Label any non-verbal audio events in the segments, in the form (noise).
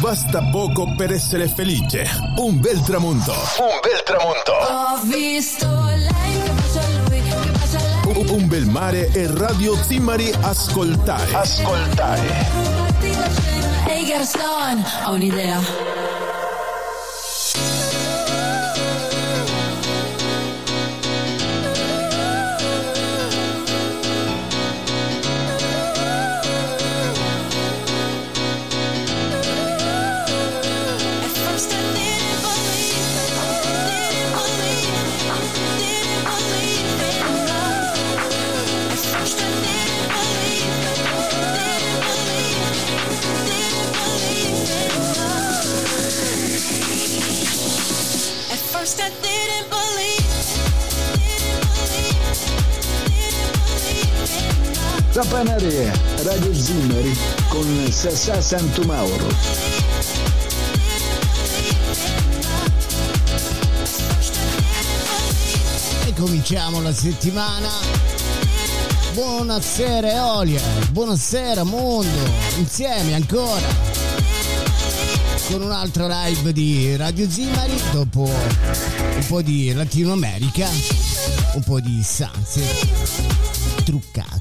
Basta poco per essere felice. Un bel tramonto. Un bel tramonto. Ho visto lei che bacia lui, che bacia lei. Un, bel mare e Radio Zimmari ascoltare. Ascoltare. Ehi Garçon, ho un'idea. Zimmari con Sassà Santumauro. Cominciamo la settimana. Buonasera Eolia, buonasera mondo, insieme ancora con un'altra live di Radio Zimari dopo un po' di Latino America, un po' di Sunset truccato.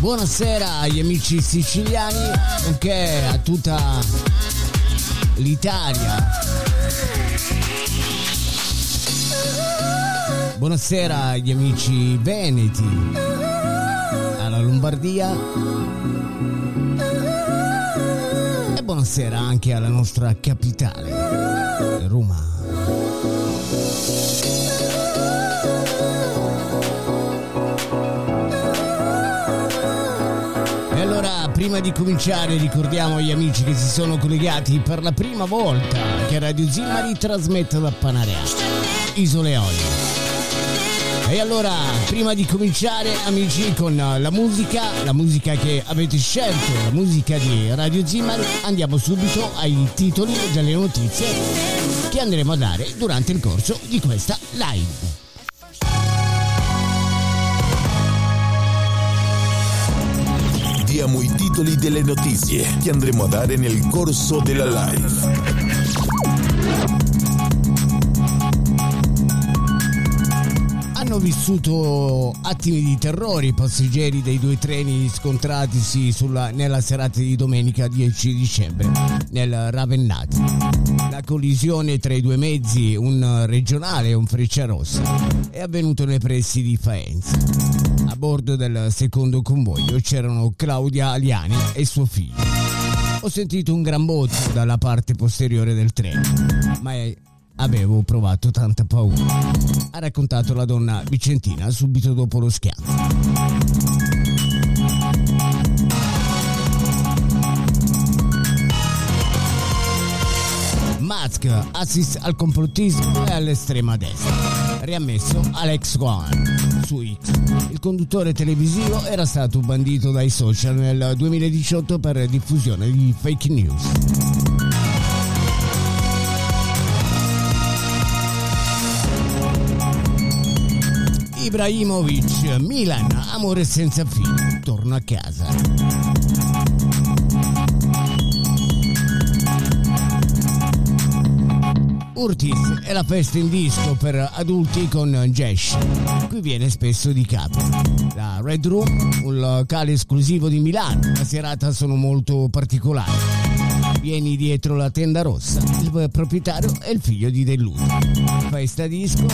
Buonasera agli amici siciliani, nonché a tutta l'Italia. Buonasera agli amici veneti, alla Lombardia. E buonasera anche alla nostra capitale, Roma. Prima di cominciare, ricordiamo agli amici che si sono collegati per la prima volta che Radio Zimmari trasmette da Panarea, Isole Eolie. E allora, prima di cominciare, amici, con la musica, la musica che avete scelto, la musica di Radio Zimmari, andiamo subito ai titoli delle notizie che andremo a dare durante il corso di questa live. Diamo i titoli delle notizie che andremo a dare nel corso della live. Hanno vissuto attimi di terrore i passeggeri dei due treni scontratisi sulla- nella serata di domenica 10 dicembre nel Ravennati. La collisione tra i due mezzi, un regionale e un frecciarossa, è avvenuta nei pressi di Faenza. Bordo del secondo convoglio c'erano Claudia Aliani e suo figlio. Ho sentito un gran botto dalla parte posteriore del treno, ma è- avevo provato tanta paura. Ha raccontato la donna Vicentina subito dopo lo schianto. Musk assist al complottismo e all'estrema destra. Riammesso Alex Gohan su X. Il conduttore televisivo era stato bandito dai social nel 2018 per diffusione di fake news. Ibrahimovic, Milan, amore senza fine, torno a casa. Urtis è la festa in disco per adulti con Jesh. Qui viene spesso di capo. La Red Room, un locale esclusivo di Milano. La serata sono molto particolari. Vieni dietro la tenda rossa. Il proprietario è il figlio di Delluto. Festa disco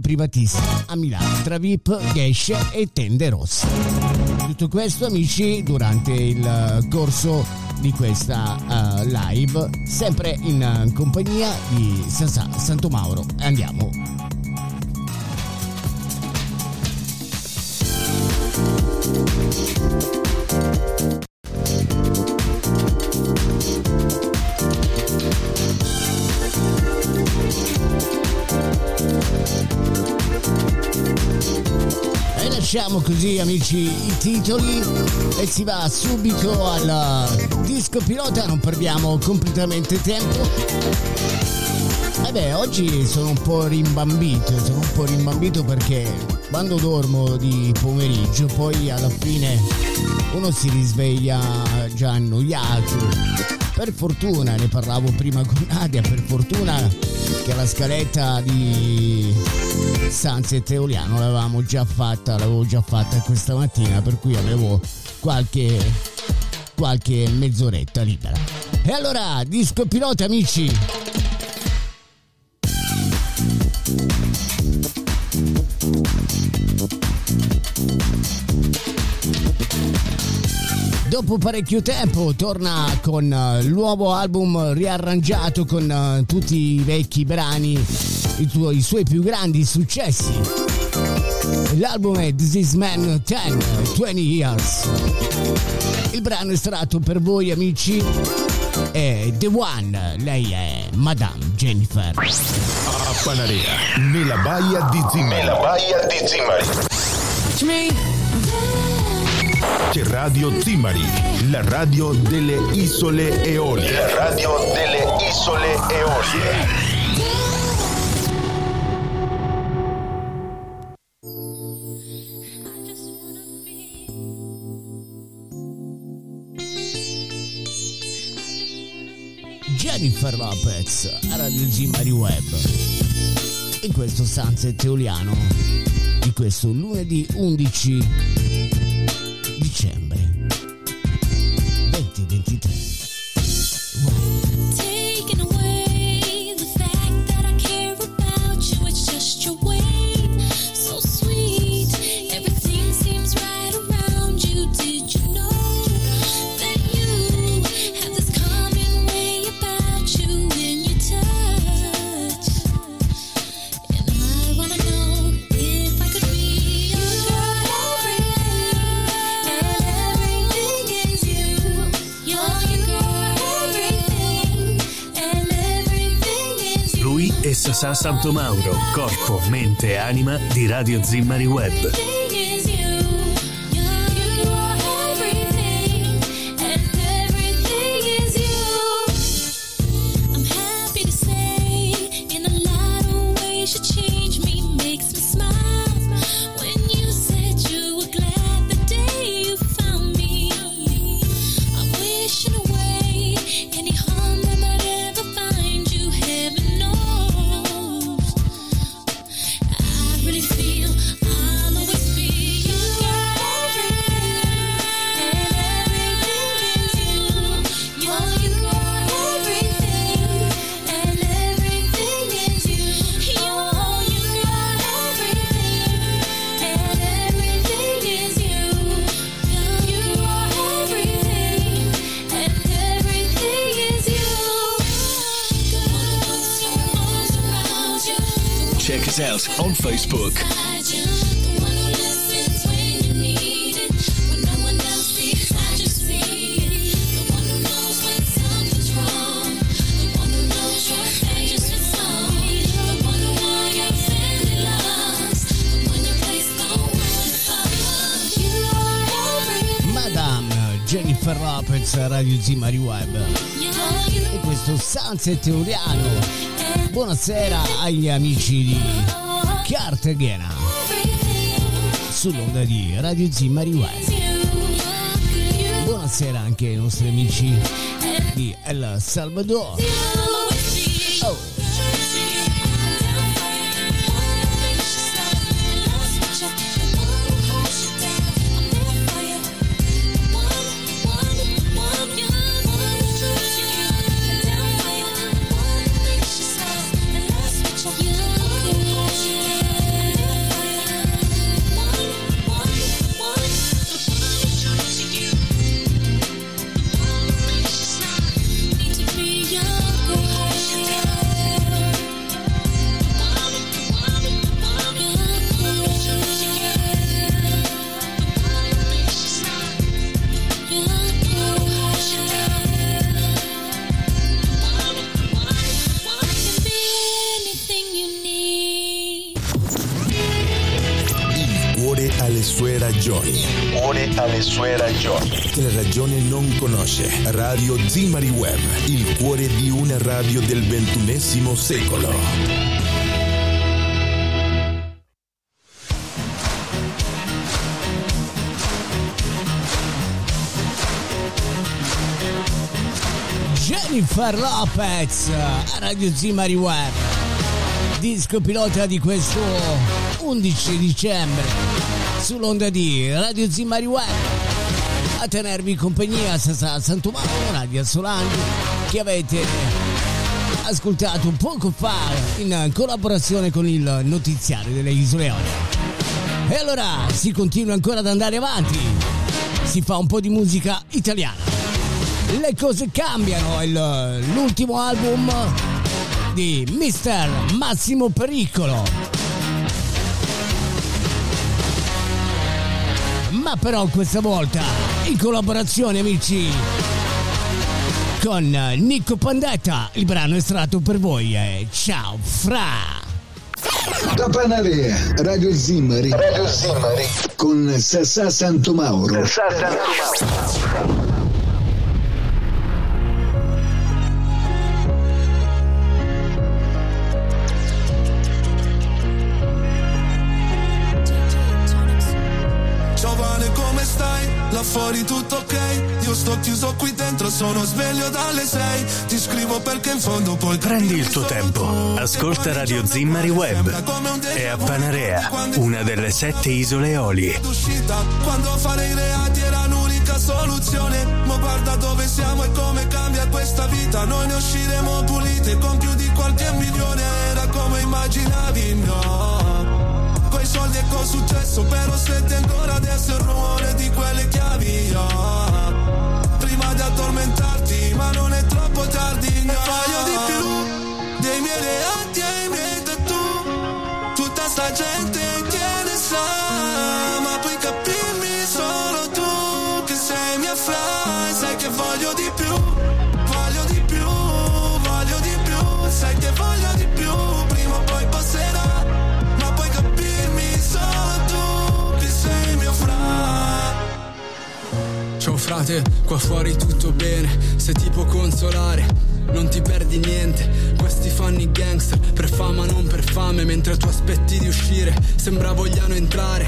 privatissima a Milano tra VIP, Gesh e tende rosse. Tutto questo amici durante il corso di questa uh, live, sempre in uh, compagnia di Sasà Santo Mauro. Andiamo. Lasciamo così amici i titoli e si va subito al disco pilota, non perdiamo completamente tempo. E beh, oggi sono un po' rimbambito, sono un po' rimbambito perché quando dormo di pomeriggio poi alla fine uno si risveglia già annoiato. Per fortuna, ne parlavo prima con Nadia, per fortuna che la scaletta di Sunset Eoliano l'avevamo già fatta, l'avevo già fatta questa mattina, per cui avevo qualche, qualche mezz'oretta libera. E allora, disco pilota amici! Dopo parecchio tempo torna con uh, il nuovo album riarrangiato con uh, tutti i vecchi brani, i, tuoi, i suoi più grandi successi. L'album è This Is Man 10, 20 Years. Il brano estratto per voi amici è The One, lei è Madame Jennifer. A Panarea, nella baia di Zimari. Nella baia di Zimari. C'è Radio Zimari, la radio delle isole Eolie. La radio delle isole Eolie. Jennifer Lopez a Radio Zimari Web. In questo Sunset Eoliano di questo lunedì 11 dicembre è Sasà Santomauro, corpo, mente e anima di Radio Zimmari Web. Madame Jennifer Lopez Radio Zimari Web. E questo Sunset Euriano. Buonasera agli amici di Cartagena. sull'onda di Radio Zimmari Web. Buonasera anche ai nostri amici di El Salvador. Radio Zimari Web, il cuore di una radio del ventunesimo secolo. Jennifer Lopez Radio Zimari Web. Disco pilota di questo 11 dicembre sull'onda di Radio Zimari Web. Tenervi compagnia Sasa Santomano, Radio Solandi, che avete ascoltato poco fa in collaborazione con il notiziario delle Isole Eolie. E allora si continua ancora ad andare avanti. Si fa un po' di musica italiana. Le cose cambiano, il- l'ultimo album di Mister Massimo Pericolo. Ma però questa volta in collaborazione amici con Nico Pandetta, il brano estratto per voi è Ciao Fra. Da Panarea, Radio Zimmari. Radio Zimmari. Con Sassà Santomauro. Giovane Tutto ok? Io sto chiuso qui dentro, sono sveglio dalle sei. Ti scrivo perché in fondo poi Prendi il tuo tempo, ascolta Radio Zimmari Web. È a Panarea, una delle sette isole Eolie. Quando fare i reati era l'unica soluzione. Ma guarda dove siamo e come cambia questa vita. Noi ne usciremo pulite con più di qualche milione. Era come immaginavi, no Quei soldi e col successo Però senti ancora adesso il rumore di quelle chiavi yeah. Prima di addormentarti Ma non è troppo tardi no. E voglio di più Dei miei reati e i miei tattoo Tutta sta gente frate, qua fuori tutto bene, se ti può consolare, non ti perdi niente. Questi fanno i gangster, per fama non per fame, mentre tu aspetti di uscire, sembra vogliano entrare.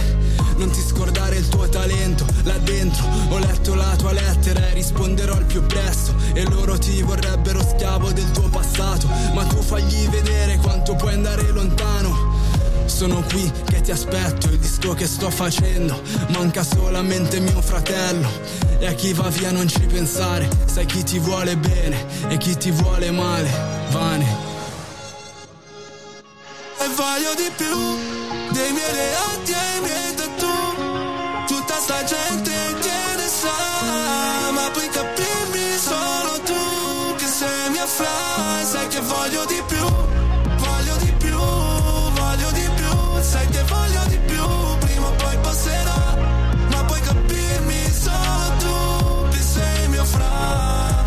Non ti scordare il tuo talento, là dentro, ho letto la tua lettera e risponderò al più presto. E loro ti vorrebbero schiavo del tuo passato, ma tu fagli vedere quanto puoi andare lontano. Sono qui che ti aspetto, il disco che sto facendo. Manca solamente mio fratello. E a chi va via non ci pensare, sai chi ti vuole bene e chi ti vuole male, Vane. E voglio di più dei miei reati e miei tattoo. Tutta sta gente che ne sa Ma puoi capirmi solo tu Che sei mia fra e sai che voglio di più Sai che voglio di più Prima o poi passerà Ma puoi capirmi solo tu Che sei mio fra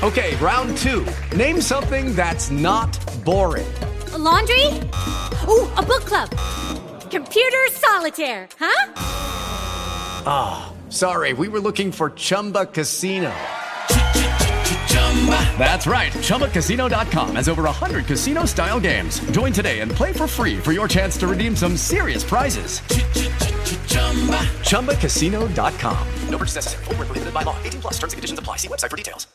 Okay, round two. Name something that's not boring. laundry? Ooh, a book club. Computer solitaire, huh? Ah, sorry, we were looking for Chumba Casino. That's right. ChumbaCasino.com has over 100 casino style games. Join today and play for free for your chance to redeem some serious prizes. ChumbaCasino.com. No purchase necessary. Where prohibited by law. 18 plus terms and conditions apply. See website for details.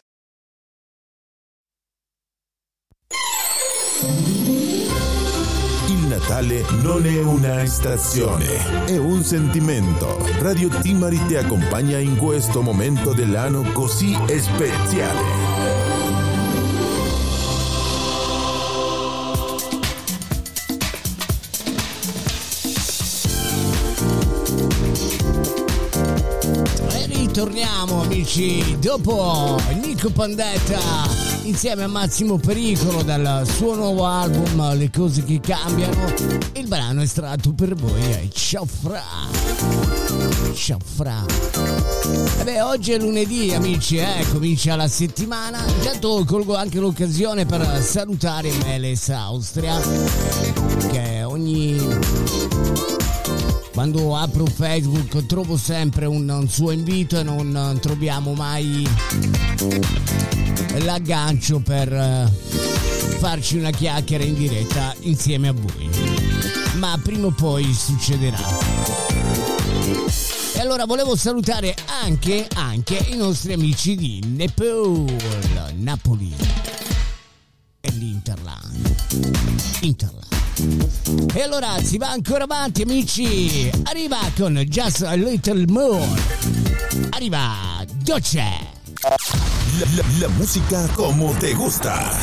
Il Natale non è una stazione, è un sentimento. Radio Timari ti accompagna in questo momento dell'anno così speciale. Ritorniamo amici dopo Nico Pandetta insieme a Massimo Pericolo dal suo nuovo album Le cose che cambiano. Il brano estratto per voi è Ciao Fra. Ciao Fra. E beh, oggi è lunedì amici, eh, comincia la settimana. Intanto colgo anche l'occasione per salutare Meles Austria che ogni quando apro Facebook trovo sempre un, un suo invito e non troviamo mai l'aggancio per eh, farci una chiacchiera in diretta insieme a voi. Ma prima o poi succederà. E allora volevo salutare anche, anche i nostri amici di Nepal, Napoli e l'Interland. Interland. E allora si va ancora avanti amici Arriva con Just a Little More Arriva Doce La, la- la música como te gusta.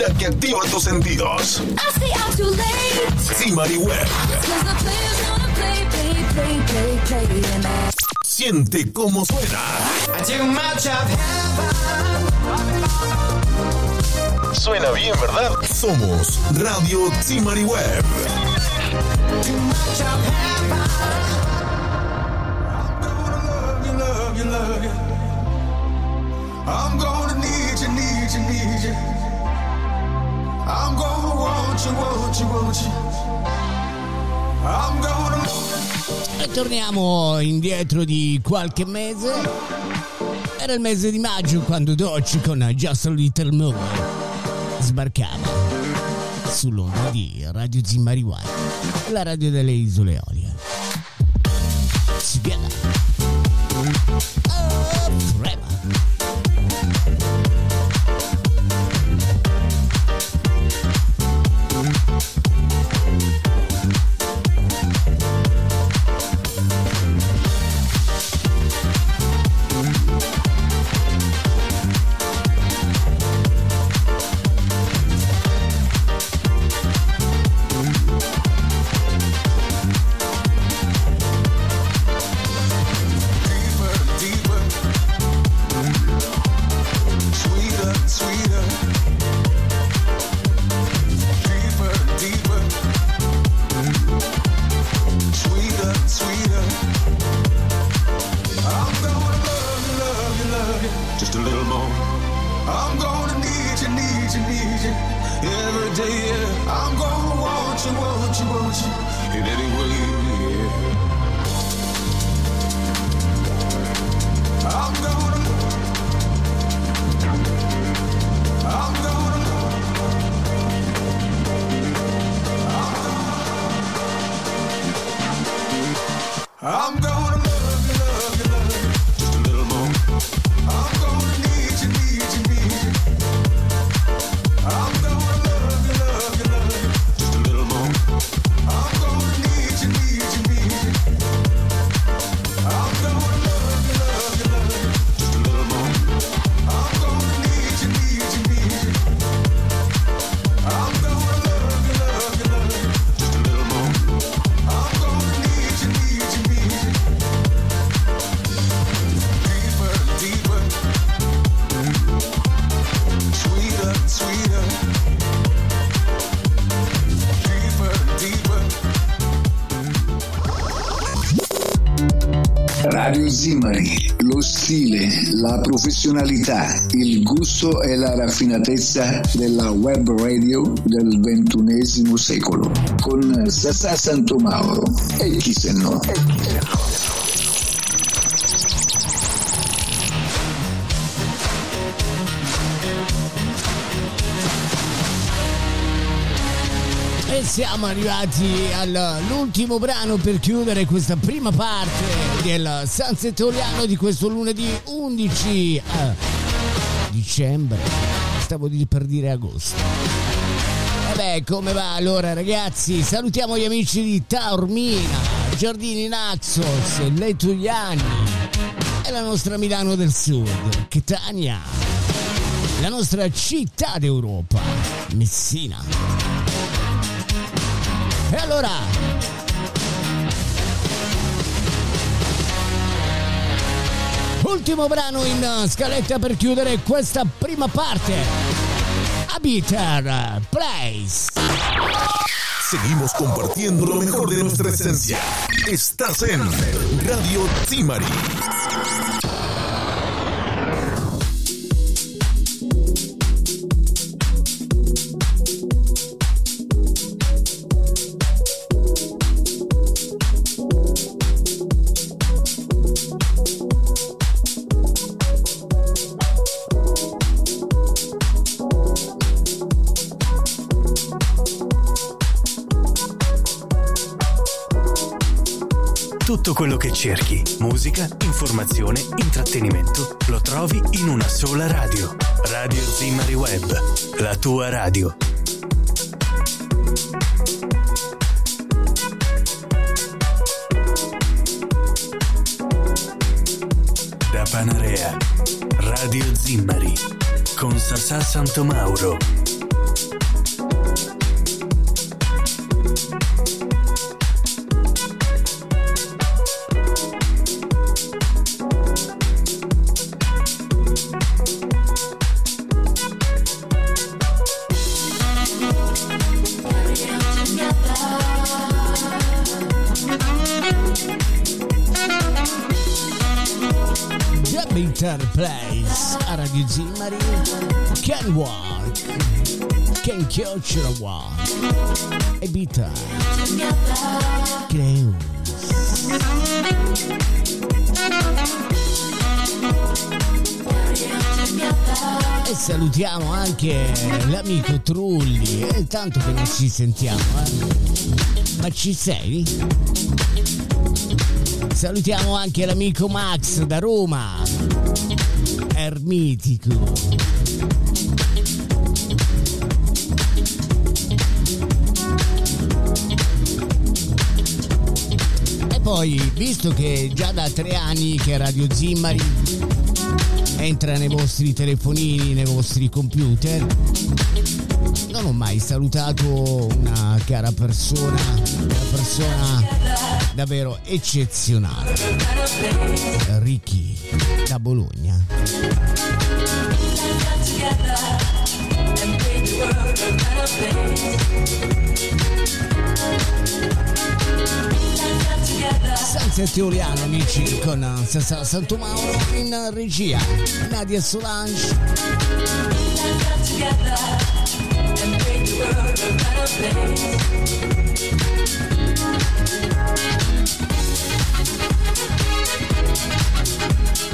La que activa tus sentidos. I stay out too late. Timari Web. Siente cómo suena. Suena bien, ¿verdad? Somos Radio Timari Web. I'm gonna need you, need you, need you. I'm gonna want you, want you, want you. I'm gonna. E torniamo indietro di qualche mese Era il mese di maggio quando Doce con Just a Little More Sbarcava Sull'onda di Radio Zimmariwai La radio delle isole Olie Together Radio Zimari, lo stile, la professionalità, il gusto e la raffinatezza della web radio del ventunesimo secolo. Con Sassà Santomauro e chi se no. E siamo arrivati all'ultimo brano per chiudere questa prima parte del Sansettoriano di questo lunedì 11 eh, dicembre. Stavo per dire agosto. Beh, come va allora ragazzi? Salutiamo gli amici di Taormina, Giardini Naxos, Letugliani e la nostra Milano del Sud, Catania, la nostra città d'Europa, Messina. E allora, ultimo brano in scaletta per chiudere questa prima parte. Habiter Place. Seguimos compartiendo lo mejor de nuestra esencia. Estás en Radio Timari. Tutto quello che cerchi, musica, informazione, intrattenimento, lo trovi in una sola radio. Radio Zimari Web, la tua radio. Da Panarea, Radio Zimmari, con Sasà Santomauro. Can walk. Can a walk. Ebita. E salutiamo anche l'amico Trulli. È tanto che non ci sentiamo, eh? Ma ci sei? Salutiamo anche l'amico Max da Roma. Ermitico. E poi, visto che già da tre anni che Radio Zimmari entra nei vostri telefonini, nei vostri computer, non ho mai salutato una cara persona, una persona davvero eccezionale. Ricky da Bologna. San Settioliano amici con Sasa Santo Mauro in regia Nadia Solange Cosa Thank you.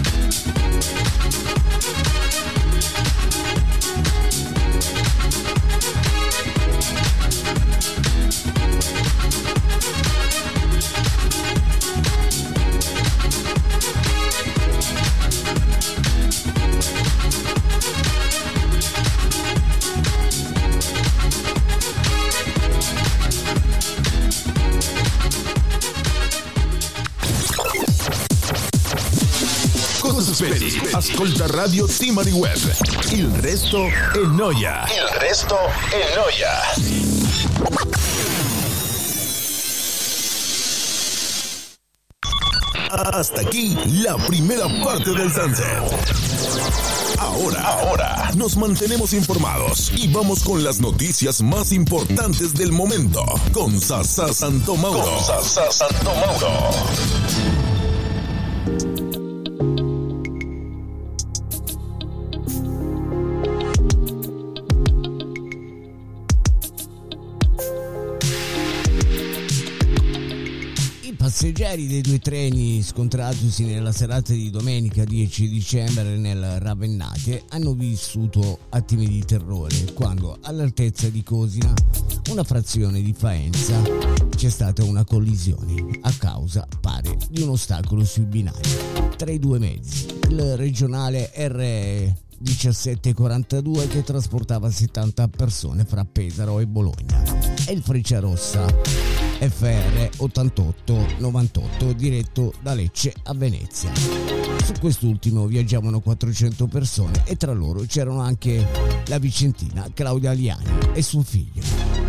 Ascolta Radio Timari Web. Il resto è noia. Il resto è noia. Hasta aquí la primera parte del Sunset. Ahora, ahora, nos mantenemos informados y vamos con las noticias más importantes del momento con Sasa Santomauro. Con Sasa Santomauro. Passeggeri dei due treni scontratosi nella serata di domenica 10 dicembre nel Ravennate hanno vissuto attimi di terrore quando all'altezza di Cosina, una frazione di Faenza, c'è stata una collisione a causa, pare, di un ostacolo sui binari tra i due mezzi. Il regionale R 1742 che trasportava 70 persone fra Pesaro e Bologna e il Frecciarossa FR 8898 diretto da Lecce a Venezia. Su quest'ultimo viaggiavano 400 persone e tra loro c'erano anche la vicentina Claudia Aliani e suo figlio.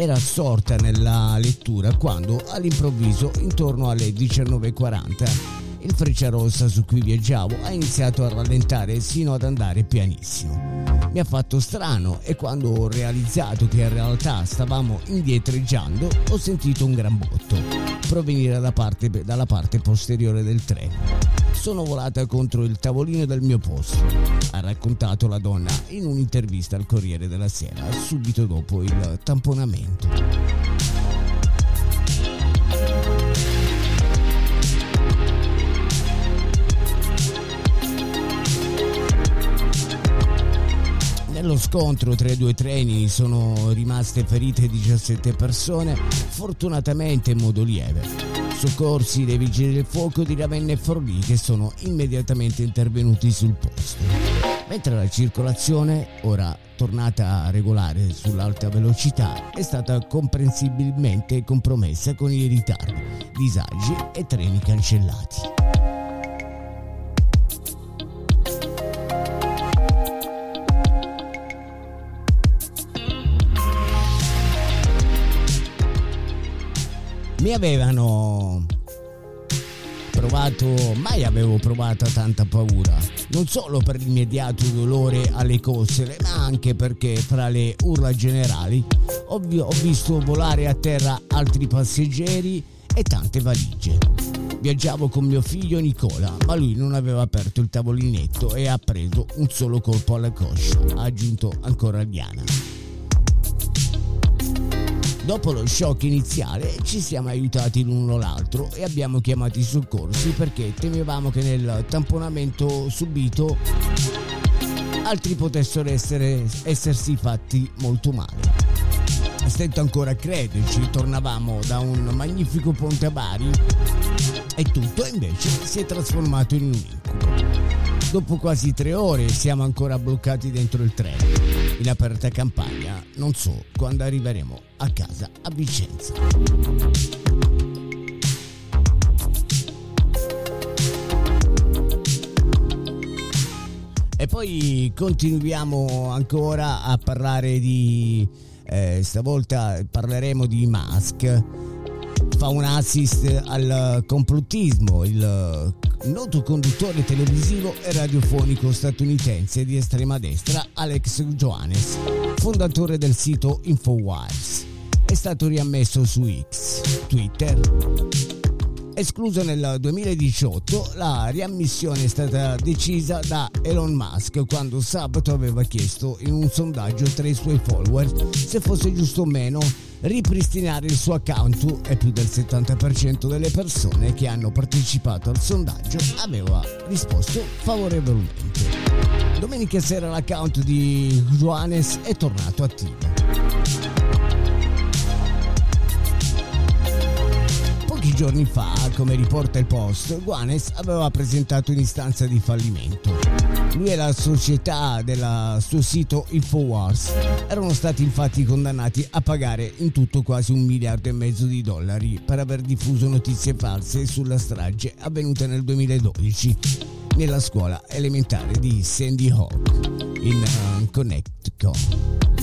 Era assorta nella lettura quando all'improvviso, intorno alle 19.40, il Frecciarossa su cui viaggiavo ha iniziato a rallentare sino ad andare pianissimo. Mi ha fatto strano e quando ho realizzato che in realtà stavamo indietreggiando ho sentito un gran botto provenire da parte, dalla parte posteriore del treno. Sono volata contro il tavolino del mio posto, ha raccontato la donna in un'intervista al Corriere della Sera subito dopo il tamponamento. Nello scontro tra i due treni sono rimaste ferite 17 persone, fortunatamente in modo lieve. Soccorsi dei vigili del fuoco di Ravenna e Forlì che sono immediatamente intervenuti sul posto. Mentre la circolazione, ora tornata regolare sull'alta velocità, è stata comprensibilmente compromessa con i ritardi, disagi e treni cancellati. Mi avevano provato, mai avevo provato tanta paura, non solo per l'immediato dolore alle costole, ma anche perché fra le urla generali ho, ho visto volare a terra altri passeggeri e tante valigie. Viaggiavo con mio figlio Nicola, ma lui non aveva aperto il tavolinetto e ha preso un solo colpo alla coscia, ha aggiunto ancora Diana. Dopo lo shock iniziale ci siamo aiutati l'uno l'altro e abbiamo chiamato i soccorsi perché temevamo che nel tamponamento subito altri potessero essere, essersi fatti molto male. Stento ancora a crederci, tornavamo da un magnifico ponte a Bari e tutto invece si è trasformato in un incubo. Dopo quasi tre ore siamo ancora bloccati dentro il treno, in aperta campagna. Non so quando arriveremo a casa a Vicenza. E poi continuiamo ancora a parlare di... Eh, stavolta parleremo di Musk. Fa un assist al complottismo, il noto conduttore televisivo e radiofonico statunitense di estrema destra Alex Johannes, fondatore del sito Infowars. È stato riammesso su X, Twitter. Escluso nel 2018, la riammissione è stata decisa da Elon Musk quando sabato aveva chiesto in un sondaggio tra i suoi follower se fosse giusto o meno ripristinare il suo account e più del 70% delle persone che hanno partecipato al sondaggio aveva risposto favorevolmente. Domenica sera l'account di Johannes è tornato attivo. Pochi giorni fa, come riporta il post, Guanes aveva presentato un'istanza di fallimento. Lui e la società del suo sito Infowars erano stati infatti condannati a pagare in tutto quasi un miliardo e mezzo di dollari per aver diffuso notizie false sulla strage avvenuta nel 2012 nella scuola elementare di Sandy Hook in uh, Connecticut.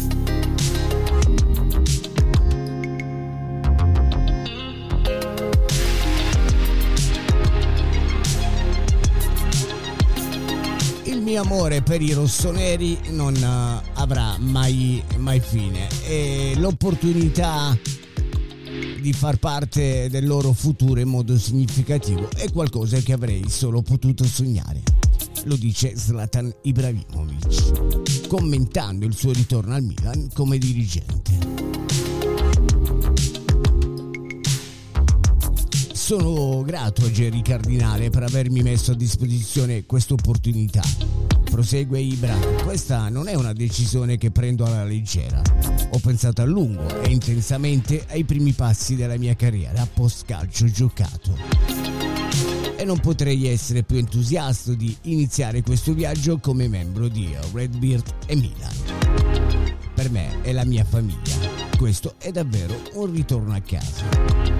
Mio amore per i rossoneri non uh, avrà mai, mai fine e l'opportunità di far parte del loro futuro in modo significativo è qualcosa che avrei solo potuto sognare. Lo dice Zlatan Ibrahimovic, commentando il suo ritorno al Milan come dirigente. Sono grato a Jerry Cardinale per avermi messo a disposizione questa opportunità. Prosegue Ibra, questa non è una decisione che prendo alla leggera. Ho pensato a lungo e intensamente ai primi passi della mia carriera post calcio giocato. E non potrei essere più entusiasta di iniziare questo viaggio come membro di Redbeard e Milan. Per me è la mia famiglia. Questo è davvero un ritorno a casa.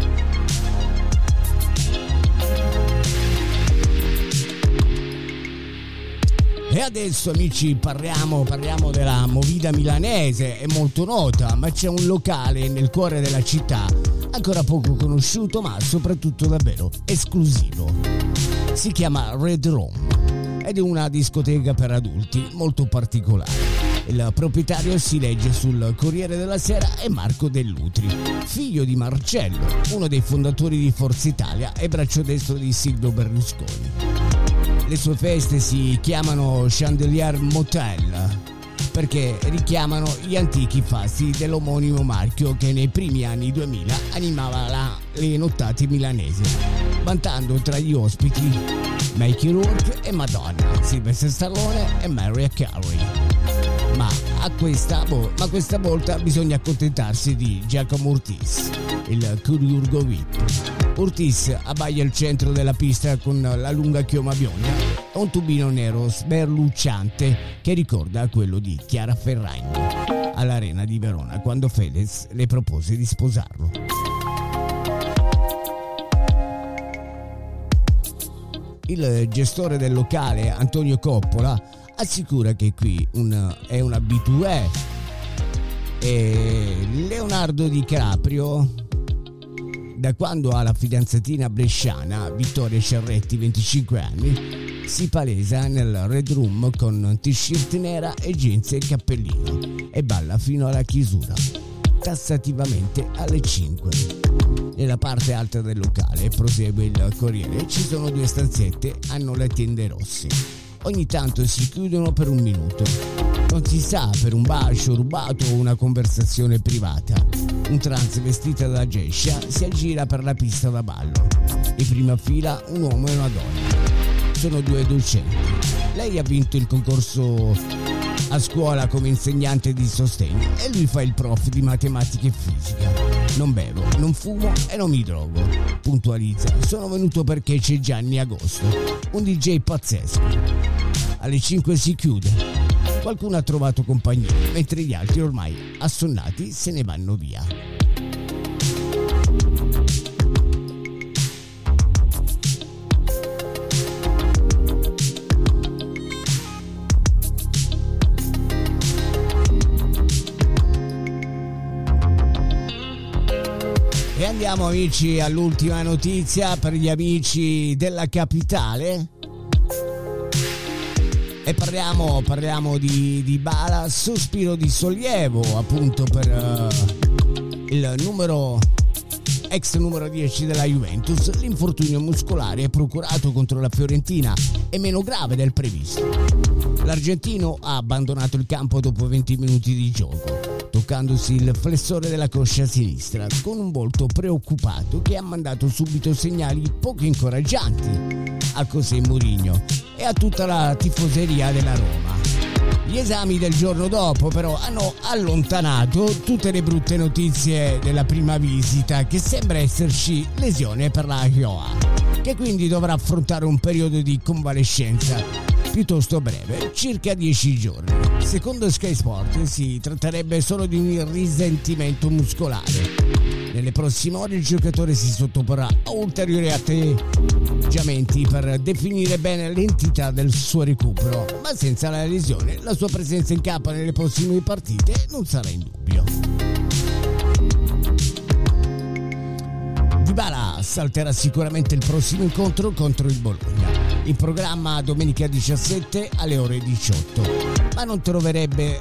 E adesso amici parliamo, parliamo della movida milanese, è molto nota, ma c'è un locale nel cuore della città, ancora poco conosciuto ma soprattutto davvero esclusivo. Si chiama Red Room ed è una discoteca per adulti molto particolare. Il proprietario si legge sul Corriere della Sera è Marco Dell'Utri, figlio di Marcello, uno dei fondatori di Forza Italia e braccio destro di Silvio Berlusconi. Le sue feste si chiamano Chandelier Motel perché richiamano gli antichi fasti dell'omonimo marchio che nei primi anni 2000 animava la- le nottate milanesi, vantando tra gli ospiti Mickey Rourke e Madonna, Sylvester Stallone e Mariah Carey. Ma, questa, ma questa volta bisogna accontentarsi di Giacomo Ortiz, il chirurgo VIP. Ortiz abbaia al centro della pista con la lunga chioma bionda e un tubino nero sberlucciante che ricorda quello di Chiara Ferragni all'Arena di Verona quando Fedez le propose di sposarlo. Il gestore del locale, Antonio Coppola, assicura che qui un- è un abitué e Leonardo Di Caprio da quando ha la fidanzatina bresciana Vittoria Cerretti 25 anni si palesa nel Red Room con t-shirt nera e jeans e cappellino e balla fino alla chiusura tassativamente alle 5 nella parte alta del locale prosegue il corriere ci sono due stanzette hanno le tende rosse. Ogni tanto si chiudono per un minuto non si sa per un bacio rubato o una conversazione privata. Un trans vestita da gescia si aggira per la pista da ballo. In prima fila un uomo e una donna. Sono due docenti. Lei ha vinto il concorso a scuola come insegnante di sostegno e lui fa il prof di matematica e fisica. Non bevo, non fumo e non mi drogo. Puntualizza. Sono venuto perché c'è Gianni Agosto, un DJ pazzesco. Alle 5 si chiude. Qualcuno ha trovato compagnia, mentre gli altri ormai assonnati se ne vanno via. E andiamo amici all'ultima notizia per gli amici della capitale. E parliamo, parliamo di, di Bala, sospiro di sollievo appunto per eh, il numero ex numero 10 della Juventus, l'infortunio muscolare è procurato contro la Fiorentina è meno grave del previsto. L'argentino ha abbandonato il campo dopo 20 minuti di gioco, toccandosi il flessore della coscia sinistra, con un volto preoccupato che ha mandato subito segnali poco incoraggianti a José Mourinho e a tutta la tifoseria della Roma. Gli esami del giorno dopo però hanno allontanato tutte le brutte notizie della prima visita che sembra esserci lesione per la Hioa, che quindi dovrà affrontare un periodo di convalescenza piuttosto breve, circa 10 giorni. Secondo Sky Sport si tratterebbe solo di un risentimento muscolare. Nelle prossime ore il giocatore si sottoporrà a ulteriori atteggiamenti per definire bene l'entità del suo recupero, ma senza la lesione la sua presenza in campo nelle prossime partite non sarà in dubbio. Dybala salterà sicuramente il prossimo incontro contro il Bologna. in programma domenica 17 alle ore 18. Ma non,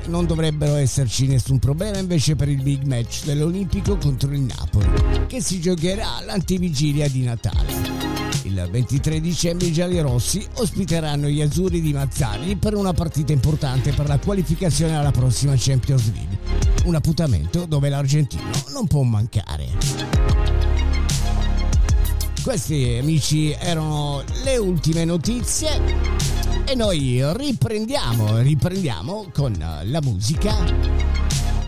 non dovrebbero esserci nessun problema invece per il big match dell'Olimpico contro il Napoli, che si giocherà l'antivigilia di Natale. Il 23 dicembre i giallorossi ospiteranno gli azzurri di Mazzarri per una partita importante per la qualificazione alla prossima Champions League. Un appuntamento dove l'argentino non può mancare. Questi amici erano le ultime notizie e noi riprendiamo, riprendiamo con la musica,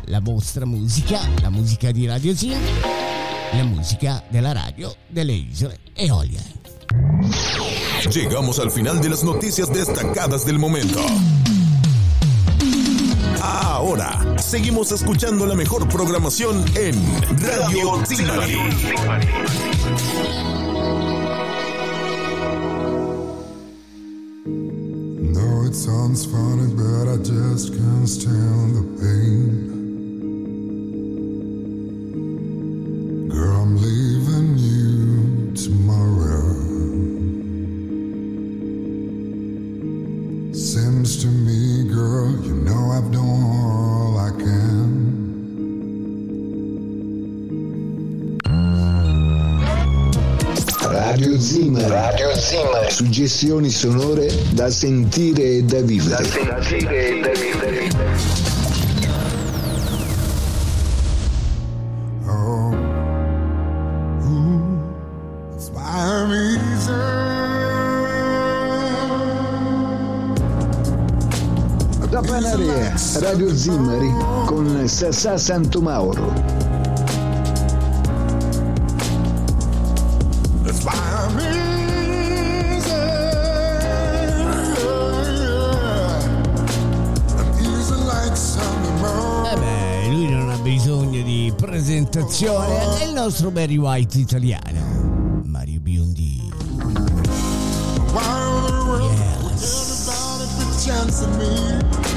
la vostra musica, la musica di Radio Zin, la musica della radio delle isole Eolie. Llegamos al final de las noticias destacadas del momento. Ahora, seguimos escuchando la mejor programación en Radio Zimari. It sounds funny, but I just can't stand the pain. Girl, I'm leaving Suggestioni sonore da sentire e da vivere. Da sentire e da vivere. Oh, ooh, it's why I'm easy. Da Panarea, Radio Zimmari con Sassà Santomauro. Nostro Barry White italiano, Mario Biondi. Yes.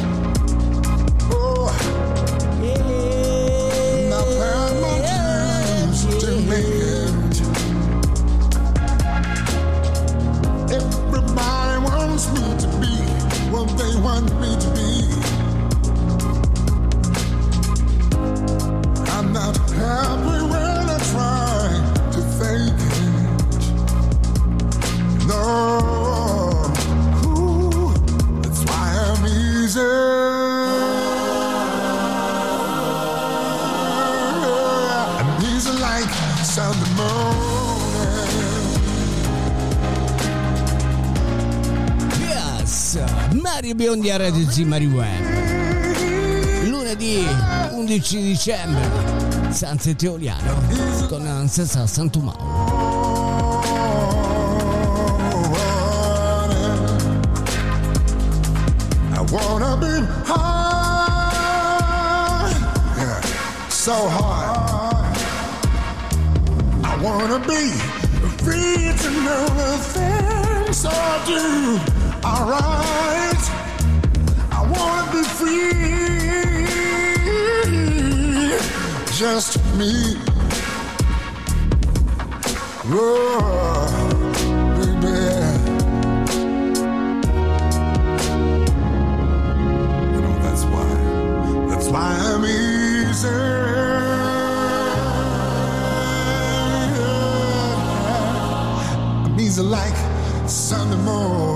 Biondi a Radio Zimari Web. Lunedì 11 dicembre, Sunset Eoliano con Sassà Santomauro. I wanna be high, yeah, so high. I wanna be free to know the things I do. Alright, be free, just me. Whoa, baby. You know that's why. That's why I'm easy. I'm easy like Sunday morning.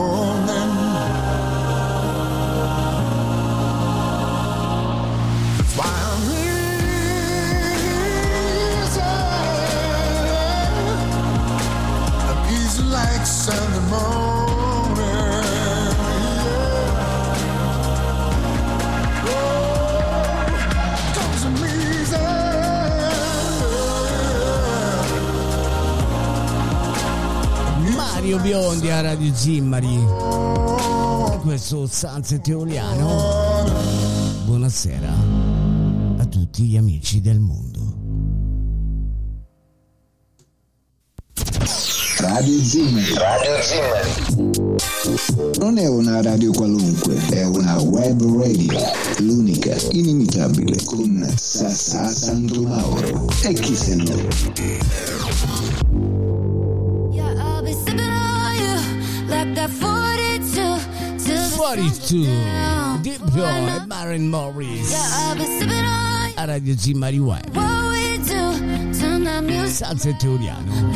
Biondi a Radio Zimmari. Questo Sunset Eoliano. Buonasera a tutti gli amici del mondo. Radio Zimmer. Radio Zimmer. Non è una radio qualunque, è una web radio. L'unica, inimitabile, con Sassà Santomauro. E chi se no? 42 Diplo e Maren Morris. A Radio Zimari Web Salsa e Teoriano.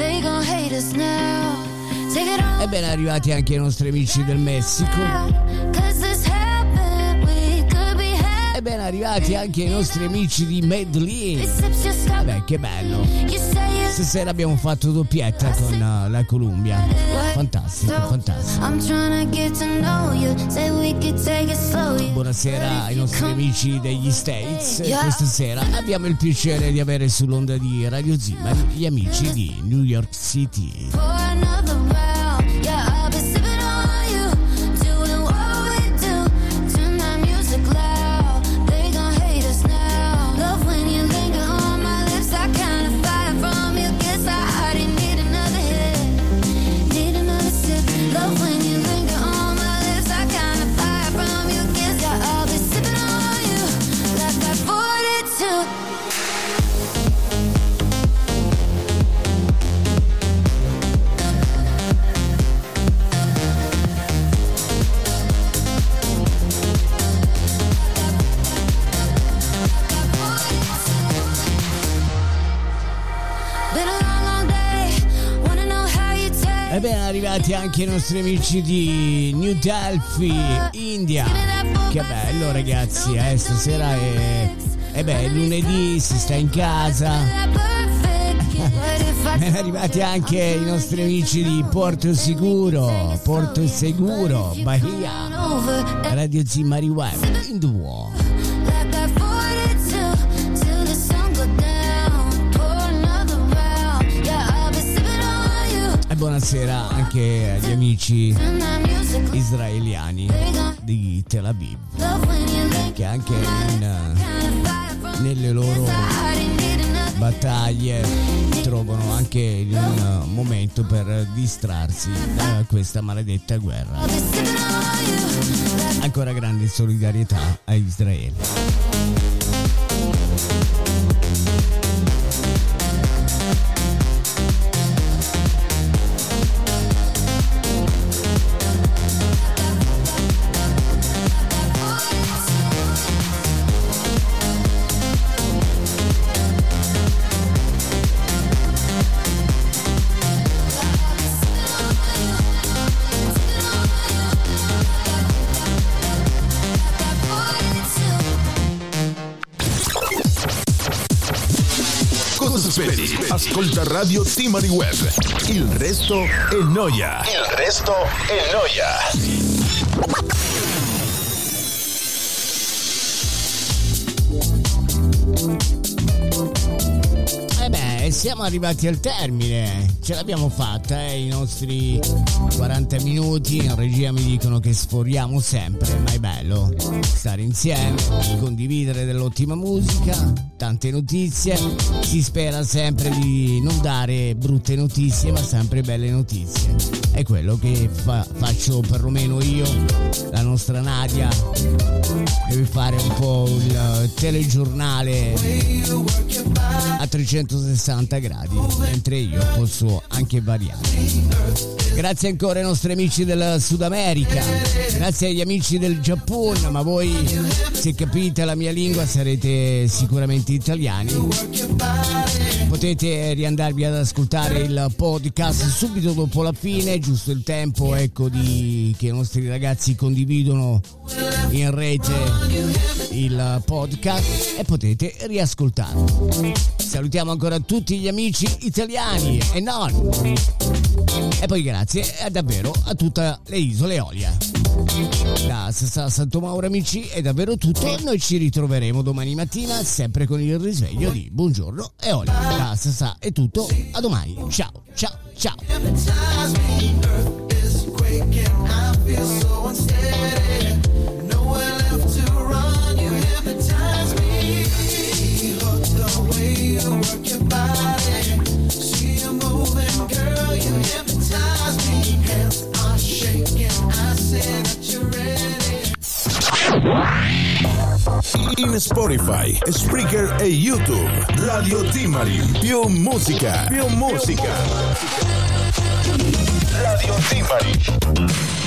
E ben arrivati anche i nostri amici del Messico. E ben arrivati anche i nostri amici di Medellin. Vabbè che bello Stasera abbiamo fatto doppietta con uh, la Columbia Fantastico, fantastico Buonasera ai nostri amici degli States. Questa sera abbiamo il piacere di avere sull'onda di Radio Zimmer gli amici di New York City. Arrivati anche i nostri amici di New Delphi, India. Che bello ragazzi, eh, stasera è, è beh, lunedì, si sta in casa. (laughs) Ben arrivati anche i nostri amici di Porto Sicuro, Porto Seguro, Bahia, Radio Zimari Web, in. Buonasera anche agli amici israeliani di Tel Aviv, che anche in, eh, nelle loro battaglie trovano anche un eh, momento per distrarsi da questa maledetta guerra. Ancora grande solidarietà a Israele. Ascolta Radio Timari Web. Il resto è noia. Il resto è noia. E beh, siamo arrivati al termine, ce l'abbiamo fatta, eh, i nostri 40 minuti, in regia mi dicono che sforiamo sempre, ma è bello stare insieme, condividere dell'ottima musica, tante notizie, si spera sempre di non dare brutte notizie, ma sempre belle notizie. È quello che fa- faccio perlomeno io, la nostra Nadia deve fare un po' il telegiornale a 360 gradi, mentre io posso anche variare. Grazie ancora ai nostri amici del Sud America, grazie agli amici del Giappone, ma voi se capite la mia lingua sarete sicuramente italiani. Potete riandarvi ad ascoltare il podcast subito dopo la fine, giusto il tempo ecco, di, che i nostri ragazzi condividono in rete il podcast e potete riascoltarlo. Salutiamo ancora tutti gli amici italiani e non. E poi grazie eh, davvero a tutte le isole Eolie. Da Santo Mauro amici è davvero tutto, noi ci ritroveremo domani mattina sempre con il risveglio di Buongiorno Eolia. Da Sassà è tutto, a domani, ciao ciao ciao. In Spotify, Spreaker e YouTube. Radio Timari. Più musica. Più musica. Radio Timari.